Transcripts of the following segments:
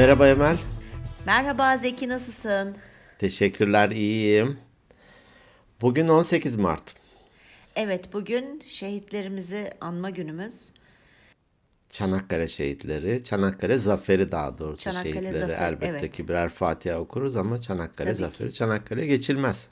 Merhaba Emel. Merhaba Zeki nasılsın? Teşekkürler iyiyim. Bugün 18 Mart. Evet bugün şehitlerimizi anma günümüz. Çanakkale şehitleri, Çanakkale zaferi daha doğrusu Çanakkale şehitleri. zaferi, Elbette evet. ki birer Fatiha okuruz ama Çanakkale Tabii ki. zaferi, Çanakkale geçilmez.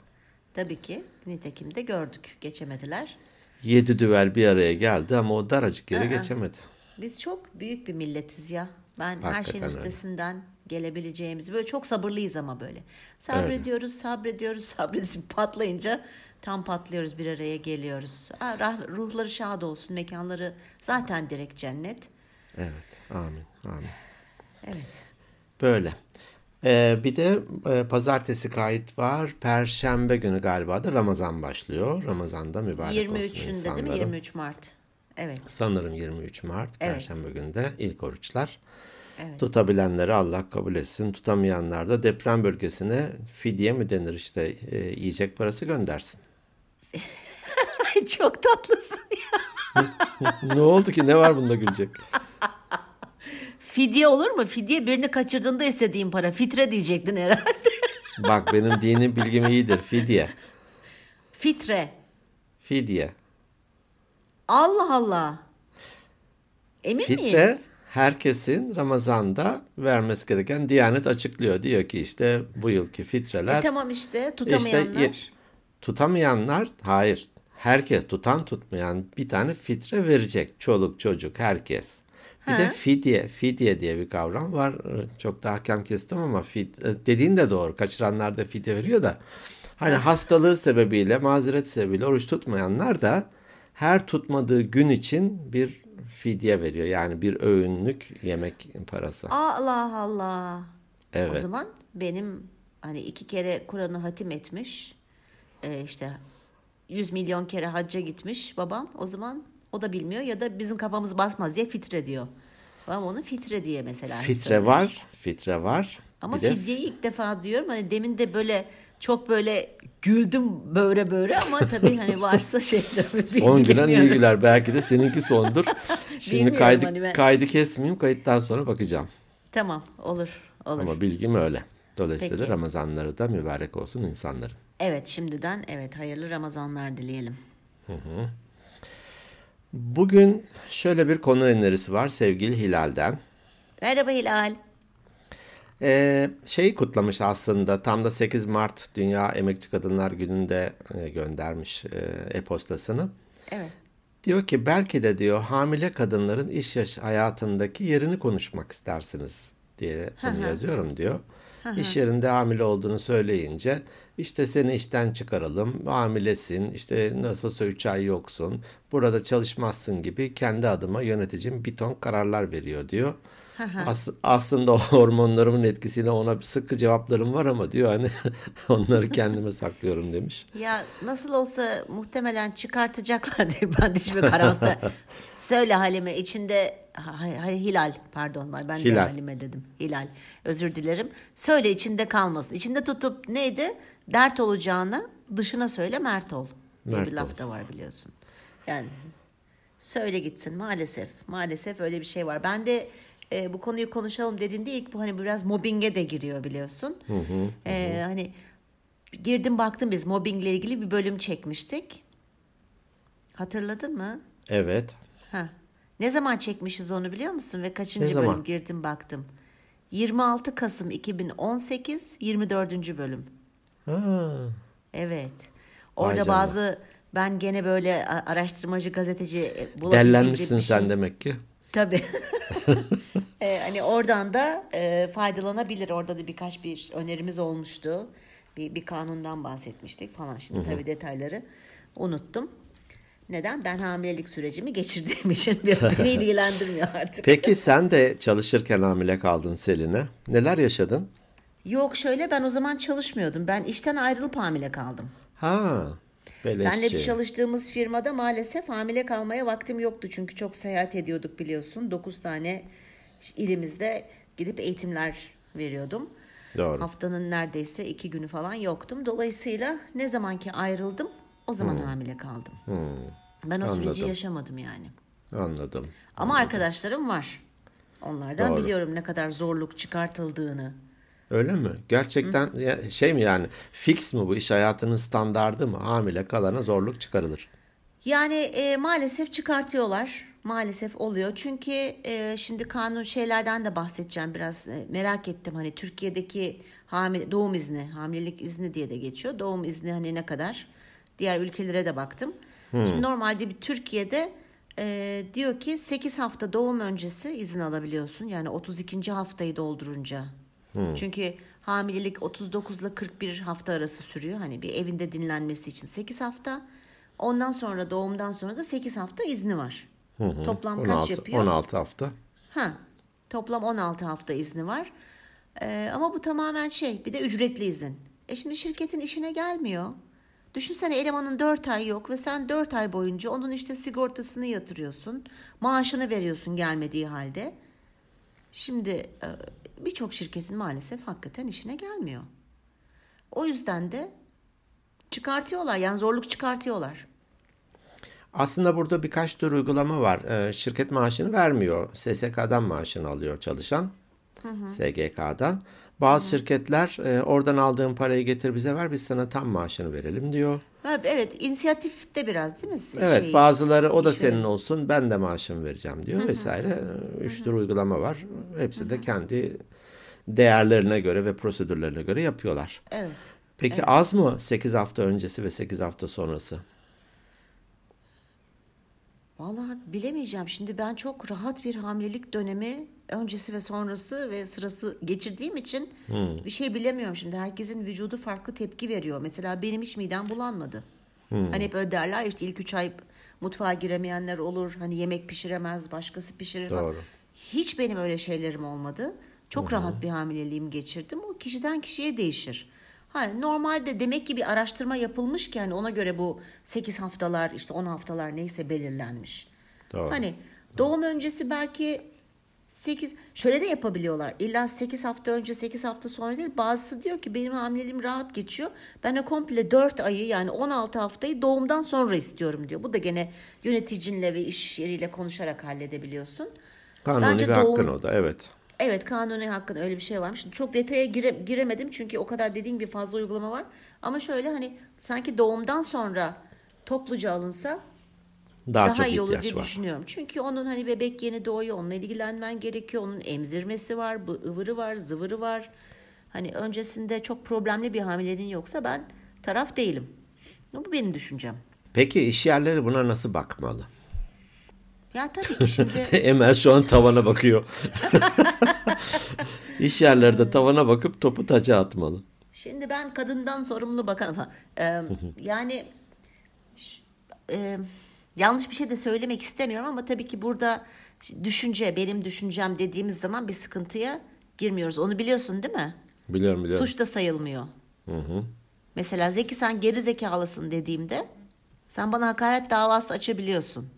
Tabii ki nitekim de gördük geçemediler. Yedi düvel bir araya geldi ama o daracık yere geçemedi. Biz çok büyük bir milletiz ya. Ben her Hakikaten şeyin öyle. üstesinden gelebileceğimiz böyle çok sabırlıyız ama böyle. Sabrediyoruz, sabrediyoruz, sabrediyoruz. Patlayınca tam patlıyoruz bir araya geliyoruz. Rah- ruhları şad olsun, mekanları zaten direkt cennet. Evet, amin, amin. Evet. Böyle. Ee, bir de e, pazartesi kayıt var. Perşembe günü galiba da Ramazan başlıyor. Ramazan'da mübarek olsun 23'ünde değil mi? insanlara. 23 Mart. Evet. Sanırım 23 Mart, Evet. Perşembe günü de ilk oruçlar. Evet. Tutabilenleri Allah kabul etsin. Tutamayanlar da deprem bölgesine fidye mi denir işte e, yiyecek parası göndersin. Çok tatlısın ya. ne oldu ki? Ne var bunda gülecek? Fidye olur mu? Fidye birini kaçırdığında istediğin para. Fitre diyecektin herhalde. Bak benim dini bilgim iyidir. Fidye. Fitre. Fidye. Allah Allah. Emin Fitre miyiz? Herkesin Ramazan'da vermesi gereken Diyanet açıklıyor. Diyor ki işte bu yılki fitreler E tamam işte işte tutamayanlar. ye- tutamayanlar hayır. Herkes tutan tutmayan bir tane fitre verecek. Çoluk çocuk herkes. Bir de Ha. fidye, fidye diye bir kavram var. Çok da hakem kestim ama fid, e, dediğin de doğru. Kaçıranlar da fidye veriyor da. Hani hastalığı sebebiyle, mazeret sebebiyle oruç tutmayanlar da her tutmadığı gün için bir fidye veriyor. Yani bir öğünlük yemek parası. Allah Allah. Evet. O zaman benim hani iki kere Kur'an'ı hatim etmiş. e, işte 100 milyon kere hacca gitmiş babam. O zaman o da bilmiyor ya da bizim kafamız basmaz diye fitre diyor. Babam onu fitre diye mesela. Fitre söyler. var, fitre var. Ama Bir de fidyeyi ilk defa diyorum. Hani demin de böyle çok böyle güldüm böyle böyle ama tabii hani varsa şey tabii Son gülen iyi güler. Belki de seninki sondur. Şimdi Bilmiyorum kaydı, hani ben- kaydı kesmeyeyim. Kayıttan sonra bakacağım. Tamam olur olur. Ama bilgim öyle. Dolayısıyla Peki. Ramazanları da mübarek olsun insanların. Evet şimdiden evet hayırlı Ramazanlar dileyelim. Bugün şöyle bir konu önerisi var sevgili Hilal'den. Merhaba Hilal. Ee, şeyi kutlamış aslında tam da 8 Mart Dünya Emekçi Kadınlar Günü'nde e, göndermiş e, e-postasını. Evet. Diyor ki belki de diyor hamile kadınların iş yaş hayatındaki yerini konuşmak istersiniz diye bunu yazıyorum diyor. İş yerinde hamile olduğunu söyleyince işte seni işten çıkaralım, hamilesin, işte nasılsa 3 ay yoksun, burada çalışmazsın gibi kendi adıma yöneticim bir ton kararlar veriyor diyor. As- aslında hormonlarımın etkisiyle ona sıkı cevaplarım var ama diyor hani onları kendime saklıyorum demiş. Ya nasıl olsa muhtemelen çıkartacaklar diye ben de şimdi karamsar. Söyle Halime içinde ha, ha- Hilal pardon ben de Hilal. Halime dedim. Hilal. Özür dilerim. Söyle içinde kalmasın. İçinde tutup neydi? Dert olacağına dışına söyle mert ol. diye Mert bir ol. laf da var biliyorsun. Yani söyle gitsin maalesef. Maalesef öyle bir şey var. Ben de e, bu konuyu konuşalım dediğinde ilk bu hani biraz mobbinge de giriyor biliyorsun. E, hani girdim baktım biz mobbingle ilgili bir bölüm çekmiştik. Hatırladın mı? Evet. Ha. Ne zaman çekmişiz onu biliyor musun ve kaçıncı bölüm girdim baktım. 26 Kasım 2018 24. bölüm. Ha. Evet. Vay Orada canına. bazı ben gene böyle araştırmacı gazeteci e, bulabildiğimce Dellenmişsin bir şey- sen demek ki. Tabii. Ee, hani oradan da e, faydalanabilir. Orada da birkaç bir önerimiz olmuştu. Bir, bir kanundan bahsetmiştik falan. Şimdi tabii detayları unuttum. Neden? Ben hamilelik sürecimi geçirdiğim için beni ilgilendirmiyor artık. Peki sen de çalışırken hamile kaldın Selin'e. Neler yaşadın? Yok şöyle ben o zaman çalışmıyordum. Ben işten ayrılıp hamile kaldım. Ha. Beleşçi. Senle bir çalıştığımız firmada maalesef hamile kalmaya vaktim yoktu. Çünkü çok seyahat ediyorduk biliyorsun. 9 tane ilimizde gidip eğitimler veriyordum. Doğru. Haftanın neredeyse iki günü falan yoktum. Dolayısıyla ne zamanki ayrıldım o zaman hamile kaldım. Ben o süreci Anladım. yaşamadım yani. Anladım. Ama arkadaşlarım var. Onlardan Doğru. biliyorum ne kadar zorluk çıkartıldığını. Öyle mi? Gerçekten ya- şey mi yani fix mi bu iş hayatının standardı mı? Hamile kalana zorluk çıkarılır. Yani e, maalesef çıkartıyorlar. Maalesef oluyor. Çünkü e, şimdi kanun şeylerden de bahsedeceğim biraz. E, merak ettim hani Türkiye'deki hamile doğum izni, hamilelik izni diye de geçiyor. Doğum izni hani ne kadar? Diğer ülkelere de baktım. Şimdi normalde bir Türkiye'de e, diyor ki 8 hafta doğum öncesi izin alabiliyorsun. Yani 32. haftayı doldurunca. Çünkü hamilelik 39 ile 41 hafta arası sürüyor. Hani bir evinde dinlenmesi için 8 hafta. Ondan sonra doğumdan sonra da 8 hafta izni var. Toplam kaç 16, yapıyor? 16 hafta. Ha, toplam 16 hafta izni var. Ee, ama bu tamamen şey bir de ücretli izin. E şimdi şirketin işine gelmiyor. Düşünsene elemanın 4 ay yok ve sen 4 ay boyunca onun işte sigortasını yatırıyorsun. Maaşını veriyorsun gelmediği halde. Şimdi e, birçok şirketin maalesef hakikaten işine gelmiyor. O yüzden de çıkartıyorlar yani zorluk çıkartıyorlar. Aslında burada birkaç tür uygulama var. Ee, şirket maaşını vermiyor. SSK'dan maaşını alıyor çalışan. SGK'dan. Bazı şirketler e, oradan aldığın parayı getir bize ver biz sana tam maaşını verelim diyor. Evet inisiyatif de biraz değil mi? Evet Şey, bazıları o da senin olsun ben de maaşımı vereceğim diyor vesaire. Üç tür uygulama var. Hepsi de kendi değerlerine göre ve prosedürlerine göre yapıyorlar. Evet. Peki az mı 8 hafta öncesi ve 8 hafta sonrası? Vallahi bilemeyeceğim. Şimdi ben çok rahat bir hamilelik dönemi öncesi ve sonrası ve sırası geçirdiğim için bir şey bilemiyorum. Şimdi herkesin vücudu farklı tepki veriyor. Mesela benim hiç midem bulanmadı. Hani hep öyle derler işte ilk üç ay mutfağa giremeyenler olur. Hani yemek pişiremez, başkası pişirir falan. Doğru. Hiç benim öyle şeylerim olmadı. Çok rahat bir hamileliğimi geçirdim. O kişiden kişiye değişir. Hani normalde demek ki bir araştırma yapılmış ki hani ona göre bu 8 haftalar işte 10 haftalar neyse belirlenmiş. Doğru. Hani doğum öncesi belki 8 şöyle de yapabiliyorlar. İlla 8 hafta önce 8 hafta sonra değil. Bazısı diyor ki benim hamileliğim rahat geçiyor. Ben de komple 4 ayı yani 16 haftayı doğumdan sonra istiyorum diyor. Bu da gene yöneticinle ve iş yeriyle konuşarak halledebiliyorsun. Kanuni Bence bir hakkın doğum- o da evet. Evet kanuni hakkın öyle bir şey varmış. Çok detaya gire- giremedim çünkü o kadar dediğim gibi fazla uygulama var. Ama şöyle hani sanki doğumdan sonra topluca alınsa Daha, daha, çok iyi olur diye var. düşünüyorum. Çünkü onun hani bebek yeni doğuyor, onunla ilgilenmen gerekiyor. Onun emzirmesi var, bu ıvırı var, zıvırı var. Hani öncesinde çok problemli bir hamileliğin yoksa ben taraf değilim. Bu benim düşüncem. Peki iş yerleri buna nasıl bakmalı? Ya tabii ki şimdi Emel şu an tavana bakıyor. İş yerleri de tavana bakıp topu taca atmalı. Şimdi ben kadından sorumlu bakan falan. Ee, yani e, yanlış bir şey de söylemek istemiyorum ama tabii ki burada düşünce, benim düşüncem dediğimiz zaman bir sıkıntıya girmiyoruz. Onu biliyorsun değil mi? Biliyorum biliyorum. Suç da sayılmıyor. Mesela Zeki sen geri zekalısın dediğimde sen bana hakaret davası açabiliyorsun.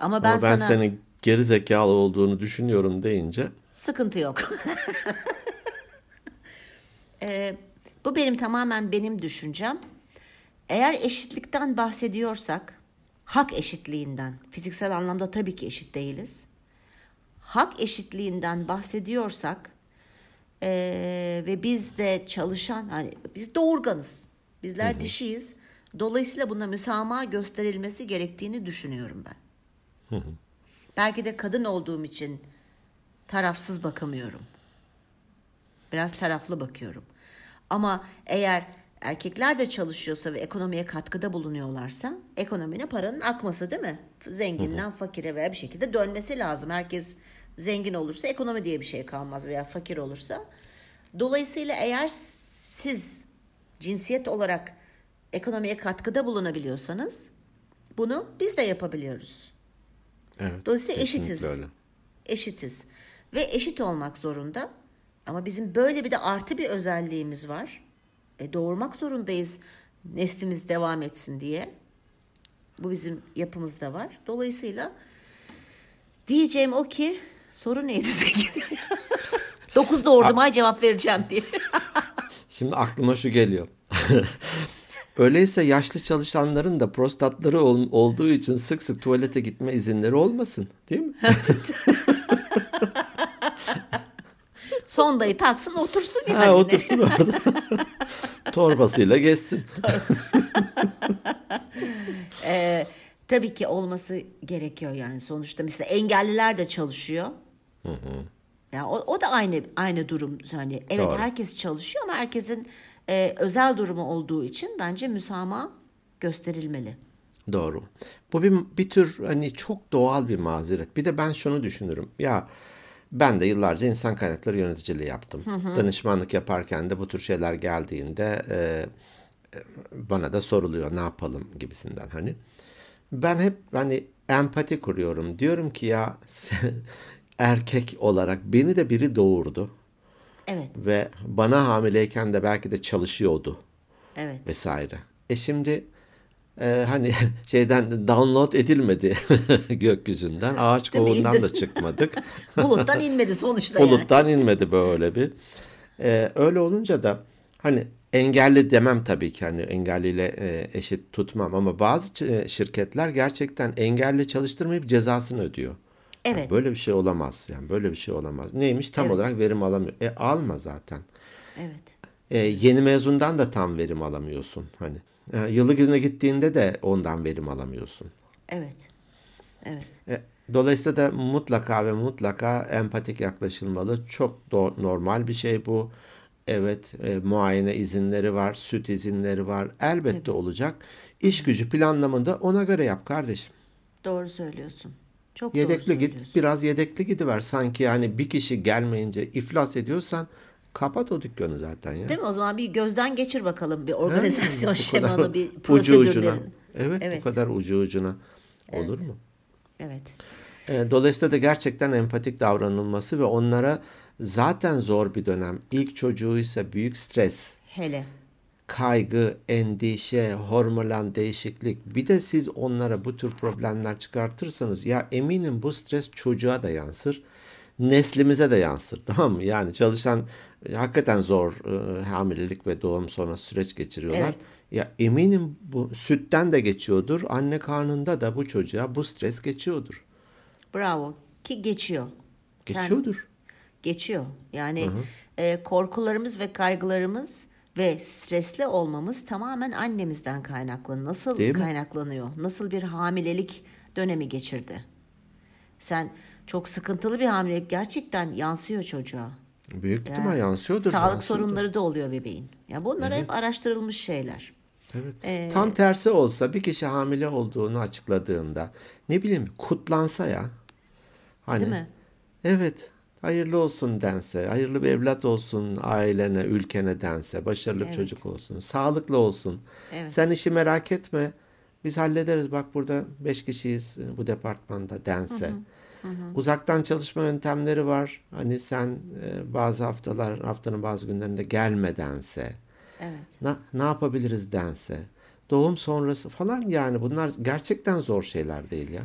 Ama ben, Ama ben sana senin geri zekalı olduğunu düşünüyorum deyince Sıkıntı yok. Ee, bu benim tamamen benim düşüncem. Eğer eşitlikten bahsediyorsak, hak eşitliğinden, fiziksel anlamda tabii ki eşit değiliz. Hak eşitliğinden bahsediyorsak ee, ve biz de çalışan, hani biz doğurganız, bizler dişiyiz. Dolayısıyla buna müsamaha gösterilmesi gerektiğini düşünüyorum ben. Belki de kadın olduğum için tarafsız bakamıyorum. Biraz taraflı bakıyorum. Ama eğer erkekler de çalışıyorsa ve ekonomiye katkıda bulunuyorlarsa ekonomine paranın akması değil mi? Zenginden fakire veya bir şekilde dönmesi lazım. Herkes zengin olursa ekonomi diye bir şey kalmaz veya fakir olursa. Dolayısıyla eğer siz cinsiyet olarak ekonomiye katkıda bulunabiliyorsanız bunu biz de yapabiliyoruz. Evet. Dolayısıyla eşitiz. öyle. Eşitiz. Ve eşit olmak zorunda. Ama bizim böyle bir de artı bir özelliğimiz var. E, doğurmak zorundayız neslimiz devam etsin diye. Bu bizim yapımızda var. Dolayısıyla diyeceğim o ki soru neydi Zeki? Dokuz doğurdum ay cevap vereceğim diye. Şimdi aklıma şu geliyor. Öyleyse yaşlı çalışanların da prostatları ol- olduğu için sık sık tuvalete gitme izinleri olmasın, değil mi? Sondayı taksın otursun yani. Ha, otursun orada. Torbasıyla geçsin. Ee, tabii ki olması gerekiyor yani sonuçta. Mesela engelliler de çalışıyor. Ya o, o da aynı aynı durum hani evet Doğru. herkes çalışıyor ama herkesin e, özel durumu olduğu için bence müsamaha gösterilmeli. Doğru. Bu bir, bir tür hani çok doğal bir mazeret. Bir de ben şunu düşünürüm. Ya ben de yıllarca insan kaynakları yöneticiliği yaptım. Danışmanlık yaparken de bu tür şeyler geldiğinde e, e, bana da soruluyor ne yapalım gibisinden hani. Ben hep hani empati kuruyorum. Diyorum ki ya erkek olarak beni de biri doğurdu Evet, ve bana hamileyken de belki de çalışıyordu evet. vesaire. E şimdi e, hani şeyden download edilmedi gökyüzünden. Ağaç kovuğundan da çıkmadık. Buluttan inmedi sonuçta yani. Buluttan inmedi böyle bir. E, öyle olunca da hani engelli demem tabii ki hani engelliyle e, eşit tutmam ama bazı e, şirketler gerçekten engelli çalıştırmayıp cezasını ödüyor. Evet. böyle bir şey olamaz yani böyle bir şey olamaz. Neymiş tam Evet. olarak verim alamıyor. E alma zaten. Evet. E, yeni mezundan da tam verim alamıyorsun hani. E, yıllık izne gittiğinde de ondan verim alamıyorsun. Evet. Evet. E, dolayısıyla da mutlaka ve mutlaka empatik yaklaşılmalı. Çok normal bir şey bu. Evet, e, muayene izinleri var, süt izinleri var. Elbette olacak. İş gücü planlamında ona göre yap kardeşim. Doğru söylüyorsun. Çok Yedekli git, biraz yedekli gidiver. Sanki yani bir kişi gelmeyince iflas ediyorsan kapat o dükkanı zaten ya. Değil mi? O zaman bir gözden geçir bakalım bir organizasyon kadar şemanı, bir ucu ucuna. prosedürlerin. Evet, Evet. bu kadar ucu ucuna. Olur mu? Evet. E, Dolayısıyla da gerçekten empatik davranılması ve onlara zaten zor bir dönem. İlk çocuğuysa büyük stres, Hele. Kaygı, endişe, hormonal değişiklik. Bir de siz onlara bu tür problemler çıkartırsanız ya eminim bu stres çocuğa da yansır. Neslimize de yansır tamam mı? Yani çalışan hakikaten zor e, hamilelik ve doğum sonrası süreç geçiriyorlar. Evet. Ya eminim bu sütten de geçiyordur. Anne karnında da bu çocuğa bu stres geçiyordur. Bravo. Ki geçiyor. Sen- Geçiyordur. geçiyor. Yani e, korkularımız ve kaygılarımız ve stresli olmamız tamamen annemizden kaynaklı. Nasıl Değil mi? kaynaklanıyor? Nasıl bir hamilelik dönemi geçirdi? Sen çok sıkıntılı bir hamilelik gerçekten yansıyor çocuğa. Büyük Yani ihtimal yansıyordur. Sağlık yansıyordur. sorunları da oluyor bebeğin. Ya bunlar hep araştırılmış şeyler. Evet. Ee, Tam tersi olsa bir kişi hamile olduğunu açıkladığında ne bileyim kutlansa ya. Hani Değil mi? evet hayırlı olsun dense, hayırlı bir evlat olsun ailene, ülkene dense, başarılı bir Evet. çocuk olsun, sağlıklı olsun. Evet. Sen işi merak etme. Biz hallederiz. Bak burada beş kişiyiz e, bu departmanda dense. Uzaktan çalışma yöntemleri var. Hani sen e, bazı haftalar, haftanın bazı günlerinde gelmedense. Evet. Ne, ne yapabiliriz dense. Doğum sonrası falan yani bunlar gerçekten zor şeyler değil ya.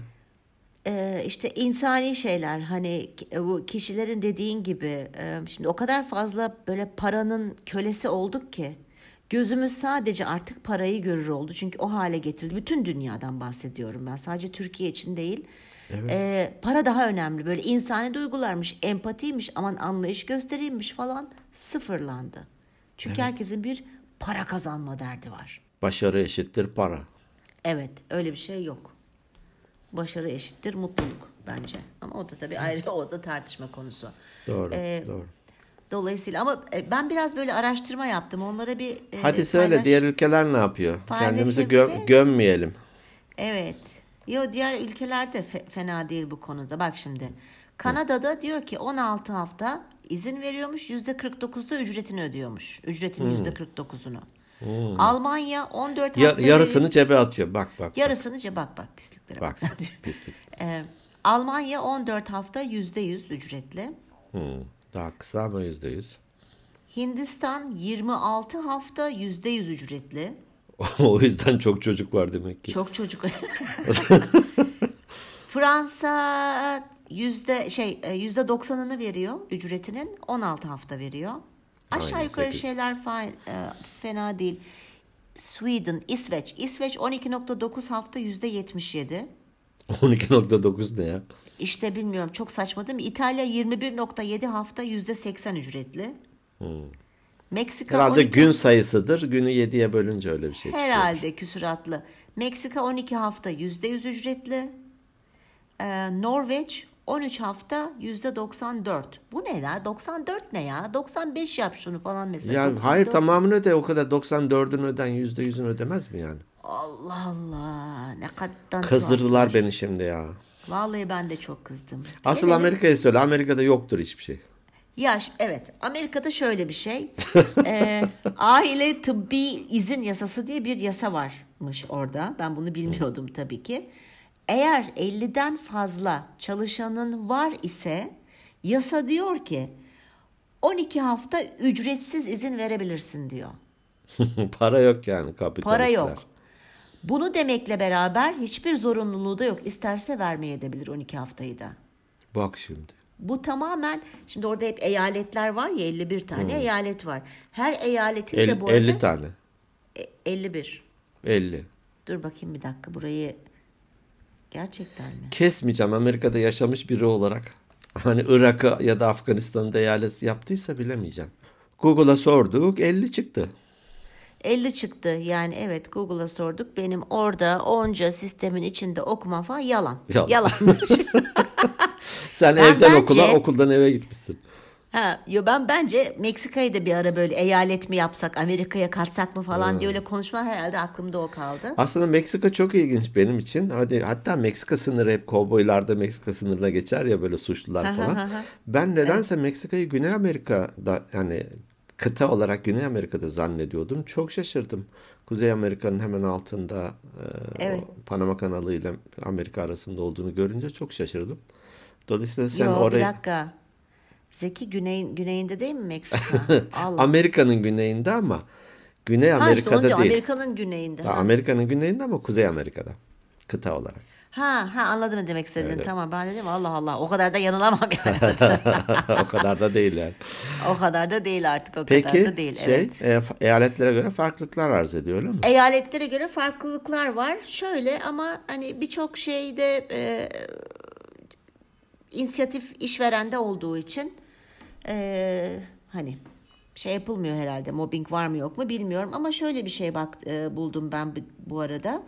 Ee, işte insani şeyler hani ki- bu kişilerin dediğin gibi e, şimdi o kadar fazla böyle paranın kölesi olduk ki gözümüz sadece artık parayı görür oldu çünkü o hale getirildi. Bütün dünyadan bahsediyorum ben sadece Türkiye için değil. Ee, para daha önemli böyle insani duygularmış, empatiymiş, aman anlayış gösteriymiş falan sıfırlandı. Çünkü herkesin bir para kazanma derdi var. Başarı eşittir para. Evet, öyle bir şey yok başarı eşittir mutluluk bence. Ama o da tabii ayrı o da tartışma konusu. Doğru. Ee, doğru. Dolayısıyla ama e, ben biraz böyle araştırma yaptım. Onlara bir e, Hadi e, söyle diğer ülkeler ne yapıyor? Kendimizi gö- gömmeyelim. Evet. Yo diğer ülkelerde fe- fena değil bu konuda. Bak şimdi. Kanada'da Hı. diyor ki 16 hafta izin veriyormuş. %49'da ücretini ödüyormuş. Ücretin hmm. %49'unu. Hmm. Almanya 14 ya, haftaları... Yarısını cebe atıyor. Bak bak. Yarısını cebe bak bak pisliklere bak. bak pislik. Ee, Almanya 14 hafta %100 ücretli. Hmm. Daha kısa ama %100. Hindistan 26 hafta %100 ücretli. o yüzden çok çocuk var demek ki. Çok çocuk. Fransa yüzde şey e, yüzde doksanını veriyor ücretinin 16 hafta veriyor. Aşağı Aynen, yukarı şeyler e, fena değil. Sweden, İsveç. İsveç 12.9 hafta yüzde 77. 12.9 ne ya? İşte bilmiyorum çok saçma değil mi? İtalya 21.7 hafta %80 ücretli. Meksika Herhalde 12 gün sayısıdır. Günü 7'ye bölünce öyle bir şey çıkıyor. Herhalde küsuratlı. Meksika 12 hafta %100 ücretli. Ee, Norveç 13 hafta %94. Bu ne ya? 94 ne ya? 95 yap şunu falan mesela. Ya 94. hayır tamamını öde o kadar 94'ünü öden %100'ünü ödemez mi yani? Allah Allah. Ne kadar Kızdırdılar beni şimdi ya. Vallahi ben de çok kızdım. Asıl. Amerika'ya söyle. Amerika'da yoktur hiçbir şey. Ya evet Amerika'da şöyle bir şey. Ee, aile tıbbi izin yasası diye bir yasa varmış orada. Ben bunu bilmiyordum tabii ki. Eğer 50'den fazla çalışanın var ise yasa diyor ki 12 hafta ücretsiz izin verebilirsin diyor. Para yok yani kapitalistler. Para yok. Bunu demekle beraber hiçbir zorunluluğu da yok. İsterse vermeye edebilir 12 haftayı da. Bak şimdi. Bu tamamen şimdi orada hep eyaletler var ya 51 tane Hmm. eyalet var. Her eyaletin El- de bu arada 50 tane. E, 51. 50. Dur bakayım bir dakika burayı gerçekten mi? Kesmeyeceğim Amerika'da yaşamış biri olarak. Hani Irak'ı ya da Afganistan'da eyalet yaptıysa bilemeyeceğim. Google'a sorduk 50 çıktı. 50 çıktı yani evet Google'a sorduk. Benim orada onca sistemin içinde okuma falan yalan. Yalan. Yalandır. Sen Ben evden bence- okula okuldan eve gitmişsin. Ha, yo ben bence Meksika'yı da bir ara böyle eyalet mi yapsak Amerika'ya katsak mı falan diye öyle konuşmalar herhalde aklımda o kaldı. Aslında Meksika çok ilginç benim için. Hadi hatta Meksika sınırı hep kovboylarda Meksika sınırına geçer ya böyle suçlular falan. ben nedense Meksika'yı Güney Amerika'da yani kıta olarak Güney Amerika'da zannediyordum. Çok şaşırdım. Kuzey Amerika'nın hemen altında e, Evet. o Panama kanalı ile Amerika arasında olduğunu görünce çok şaşırdım. Dolayısıyla sen Yo bir oraya dakika. Zeki güneyin, güneyinde değil mi Meksika? Amerika'nın güneyinde ama Güney ha işte Amerika'da diyor, değil. Amerika'nın güneyinde. Ha. Amerika'nın güneyinde ama Kuzey Amerika'da kıta olarak. Ha, ha anladım ne demek istediğini. Tamam ben dedim Allah Allah o kadar da yanılamam yani. o kadar da değil yani. o kadar da değil artık o kadar Peki da değil. şey evet. e, eyaletlere göre farklılıklar arz ediyor öyle mi? Eyaletlere göre farklılıklar var. Şöyle ama hani birçok şeyde e, inisiyatif işverende olduğu için e, hani şey yapılmıyor herhalde. Mobbing var mı yok mu bilmiyorum ama şöyle bir şey bak e, buldum ben bu- arada.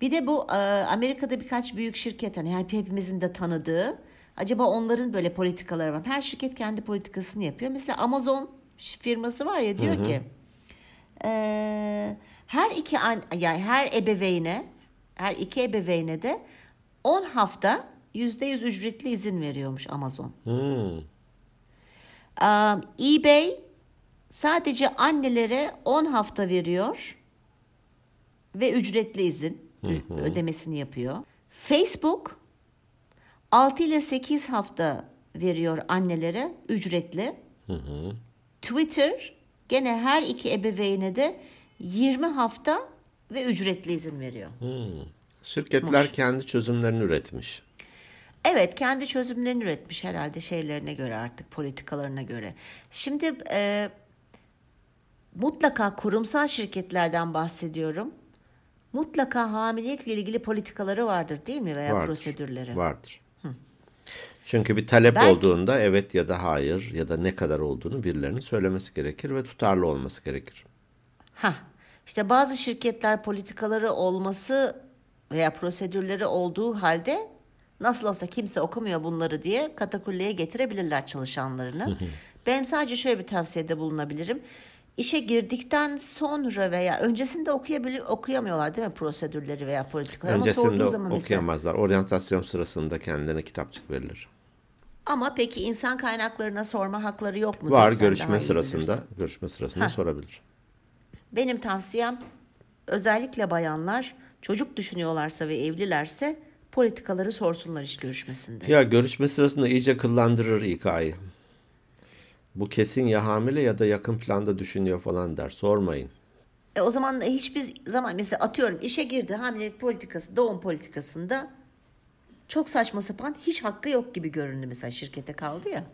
Bir de bu e, Amerika'da birkaç büyük şirket hani her hepimizin de tanıdığı acaba onların böyle politikaları var. Her şirket kendi politikasını yapıyor. Mesela Amazon firması var ya diyor ki ee, her iki an yani her ebeveyne her iki ebeveyne de 10 hafta %100 ücretli izin veriyormuş Amazon. Hmm. EBay sadece annelere 10 hafta veriyor ve ücretli izin ö- ödemesini yapıyor. Facebook 6 ile 8 hafta veriyor annelere ücretli. Twitter gene her iki ebeveyne de 20 hafta ve ücretli izin veriyor. Şirketler Muş. kendi çözümlerini üretmiş. Evet kendi çözümlerini üretmiş herhalde şeylerine göre artık politikalarına göre. Şimdi e, mutlaka kurumsal şirketlerden bahsediyorum. Mutlaka hamilelikle ilgili politikaları vardır değil mi veya Vardır. prosedürleri? Vardır. Çünkü bir talep Belki- olduğunda evet ya da hayır ya da ne kadar olduğunu birilerinin söylemesi gerekir ve tutarlı olması gerekir. Ha, işte bazı şirketler politikaları olması veya prosedürleri olduğu halde nasıl olsa kimse okumuyor bunları diye katakulleye getirebilirler çalışanlarını. Benim sadece şöyle bir tavsiyede bulunabilirim. İşe girdikten sonra veya öncesinde okuyabili okuyamıyorlar değil mi prosedürleri veya politikaları ama Öncesinde sorduğu zaman mesela okuyamazlar. Oryantasyon sırasında kendine kitapçık verilir. ama peki insan kaynaklarına sorma hakları yok mu? Var görüşme sırasında görüşme sırasında sorabilir. Benim tavsiyem özellikle bayanlar çocuk düşünüyorlarsa ve evlilerse politikaları sorsunlar iş görüşmesinde. Ya görüşme sırasında iyice kıllandırır İK'yı. Bu kesin ya hamile ya da yakın planda düşünüyor falan der. Sormayın. E o zaman hiçbir zaman mesela atıyorum işe girdi hamilelik politikası doğum politikasında çok saçma sapan hiç hakkı yok gibi göründü mesela şirkete kaldı ya.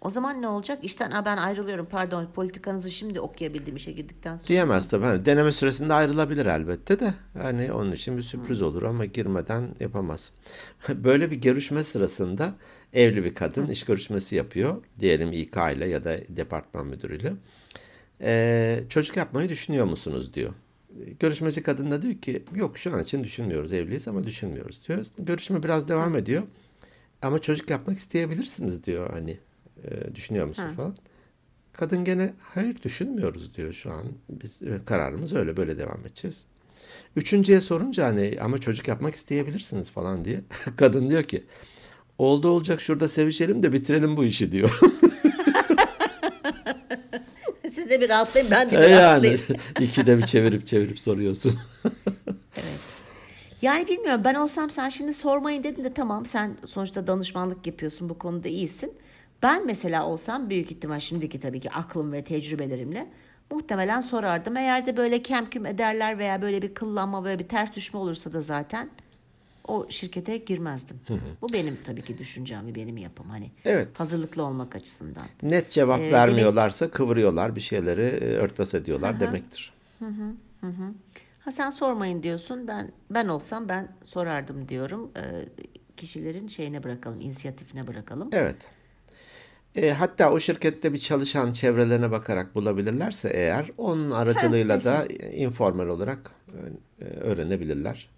O zaman ne olacak? İşten "Aa, ben ayrılıyorum pardon politikanızı şimdi okuyabildim işe girdikten sonra. Diyemez tabii. Hani deneme süresinde ayrılabilir elbette de. Hani onun için bir sürpriz olur ama girmeden yapamaz. Böyle bir görüşme sırasında evli bir kadın iş görüşmesi yapıyor. Diyelim İK ile ya da departman müdürüyle. Ee, çocuk yapmayı düşünüyor musunuz diyor. Görüşmeci kadın da diyor ki yok şu an için düşünmüyoruz evliyiz ama düşünmüyoruz diyor. Görüşme biraz devam ediyor. Ama çocuk yapmak isteyebilirsiniz diyor hani e, düşünüyor musun falan. Kadın gene hayır düşünmüyoruz diyor şu an. Biz e, kararımız öyle böyle devam edeceğiz. Üçüncüye sorunca hani ama çocuk yapmak isteyebilirsiniz falan diye. Kadın diyor ki oldu olacak şurada sevişelim de bitirelim bu işi diyor. Siz de bir rahatlayın ben de bir E yani rahatlayayım. ikide bir çevirip çevirip soruyorsun. Yani bilmiyorum ben olsam sen şimdi sormayın dedin de tamam sen sonuçta danışmanlık yapıyorsun bu konuda iyisin. Ben mesela olsam büyük ihtimal şimdiki tabii ki aklım ve tecrübelerimle muhtemelen sorardım. Eğer de böyle kemküm ederler veya böyle bir kıllanma böyle bir ters düşme olursa da zaten o şirkete girmezdim. Bu benim tabii ki düşüncem ve benim yapım hani Evet. hazırlıklı olmak açısından. Net cevap Ee, vermiyorlarsa kıvırıyorlar bir şeyleri e, örtbas ediyorlar demektir. Ha sen sormayın diyorsun. Ben ben olsam ben sorardım diyorum. Ee, kişilerin şeyine bırakalım, inisiyatifine bırakalım. Evet. E, hatta o şirkette bir çalışan çevrelerine bakarak bulabilirlerse eğer onun aracılığıyla da informal olarak e, öğrenebilirler.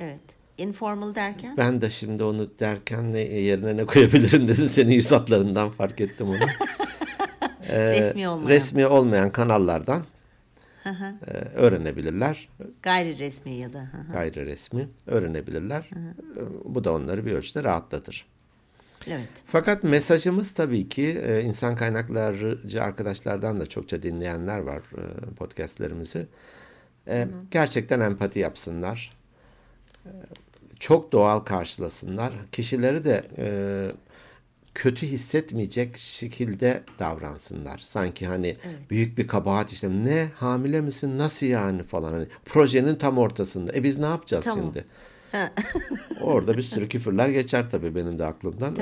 Evet. Informal derken Ben de şimdi onu derken ne, yerine ne koyabilirim dedim. Senin yüz hatlarından fark ettim onu. E, resmi olmayan, resmi olmayan kanallardan e, öğrenebilirler. gayri resmi ya da. Gayri resmi öğrenebilirler. E, Bu da onları bir ölçüde rahatlatır. Evet. Fakat mesajımız tabii ki e, insan kaynaklarcı arkadaşlardan da çokça dinleyenler var e, podcastlerimizi. E, Gerçekten empati yapsınlar. Çok doğal karşılasınlar. Kişileri de kötü hissetmeyecek şekilde davransınlar. Sanki hani büyük bir kabahat işte ne hamile misin nasıl yani falan hani projenin tam ortasında. E biz ne yapacağız Tamam. şimdi? Orada bir sürü küfürler geçer tabii benim de aklımdan.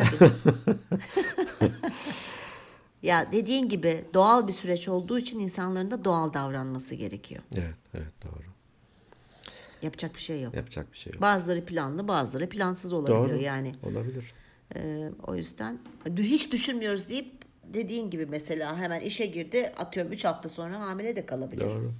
Ya dediğin gibi doğal bir süreç olduğu için insanların da doğal davranması gerekiyor. Evet, evet doğru. Yapacak bir şey yok. Yapacak bir şey yok. Bazıları planlı, bazıları plansız olabiliyor Doğru. yani. Olabilir. Ee, o yüzden hiç düşünmüyoruz deyip dediğin gibi mesela hemen işe girdi atıyorum 3 hafta sonra hamile de kalabilir. Doğru.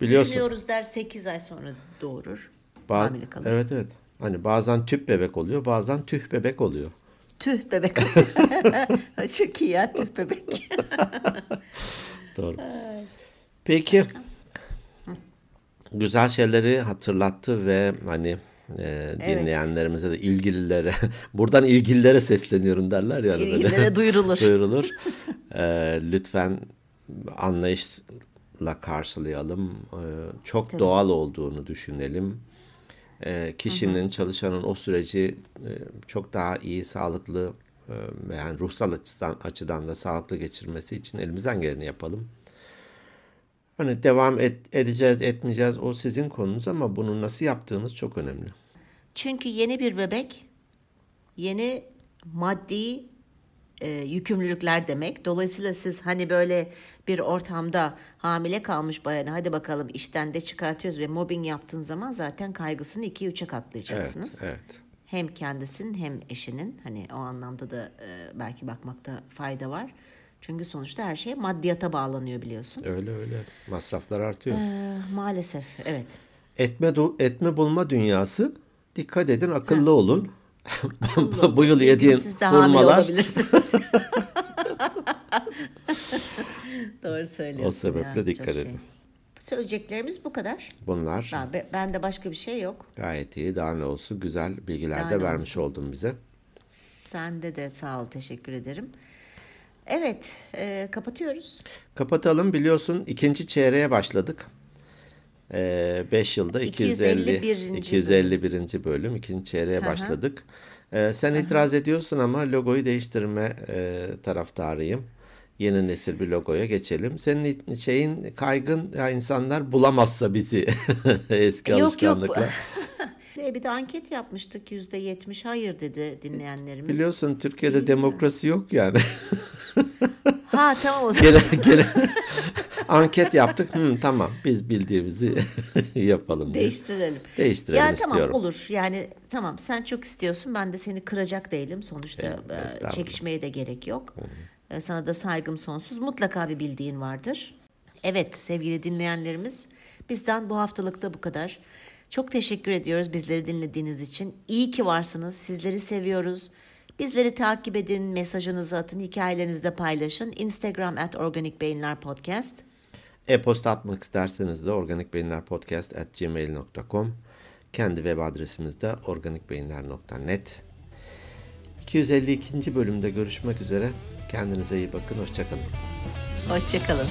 Biliyorsun. Düşünüyoruz der 8 ay sonra doğurur. Ba- hamile kalır. evet evet. Hani bazen tüp bebek oluyor, bazen tüh bebek oluyor. Tüh bebek. Çok iyi ya tüh bebek. Doğru. Peki. Güzel şeyleri hatırlattı ve hani e, dinleyenlerimize de ilgililere buradan ilgililere sesleniyorum derler yani böyle. İlgililere duyurulur. duyurulur. E, lütfen anlayışla karşılayalım. E, çok doğal olduğunu düşünelim. E, kişinin, çalışanın o süreci e, çok daha iyi, sağlıklı e, yani ruhsal açıdan, açıdan da sağlıklı geçirmesi için elimizden geleni yapalım. Hani devam et, edeceğiz, etmeyeceğiz o sizin konunuz ama bunu nasıl yaptığınız çok önemli. Çünkü yeni bir bebek yeni maddi e, yükümlülükler demek. Dolayısıyla siz hani böyle bir ortamda hamile kalmış bayanı hadi bakalım işten de çıkartıyoruz ve mobbing yaptığın zaman zaten kaygısını 2-3'e Evet, katlayacaksınız. evet. Hem kendisinin hem eşinin hani o anlamda da e, belki bakmakta fayda var. Çünkü sonuçta her şey maddiyata bağlanıyor biliyorsun. Öyle öyle. Masraflar artıyor. E, maalesef evet. Etme etme bulma dünyası. Dikkat edin, akıllı olun. Bu yıl yediğin Siz de hurmalar olabilirsiniz. Doğru söylüyorsun. o sebeple ya, dikkat şey. edin. Söyleyeceklerimiz bu kadar. Bunlar Ben, be- bende başka bir şey yok. gayet iyi. Daha ne olsun güzel bilgiler Daha de vermiş oldun bize. Sende de sağ ol, teşekkür ederim. Evet, e, kapatıyoruz. Kapatalım. Biliyorsun ikinci çeyreğe başladık. 5 yılda 250 251. 251. bölüm ikinci çeyreğe hı. başladık. Ee, sen itiraz ediyorsun ama logoyu değiştirme e, taraftarıyım. Yeni nesil bir logoya geçelim. Senin şeyin kaygın ya insanlar bulamazsa bizi eski Yok, yok. E bir de anket yapmıştık. Yüzde yetmiş hayır dedi dinleyenlerimiz. Biliyorsun Türkiye'de demokrasi yok yani. Ha tamam o zaman. gene, gene anket yaptık. Hı, tamam biz bildiğimizi yapalım. diye. Değiştirelim. Değiştirelim ya tamam istiyorum. olur. Yani tamam sen çok istiyorsun. Ben de seni kıracak değilim. Sonuçta Evet, e, çekişmeye de gerek yok. E, Sana da saygım sonsuz. Mutlaka bir bildiğin vardır. Evet sevgili dinleyenlerimiz bizden bu haftalıkta bu kadar. Çok teşekkür ediyoruz bizleri dinlediğiniz için. İyi ki varsınız. Sizleri seviyoruz. Bizleri takip edin, mesajınızı atın, hikayelerinizi de paylaşın. Instagram at Organik Beyinler Podcast. E-posta atmak isterseniz de organikbeyinlerpodcast.gmail.com Kendi web adresimiz de organikbeyinler.net 252. bölümde görüşmek üzere. Kendinize iyi bakın. Hoşçakalın. Hoşçakalın.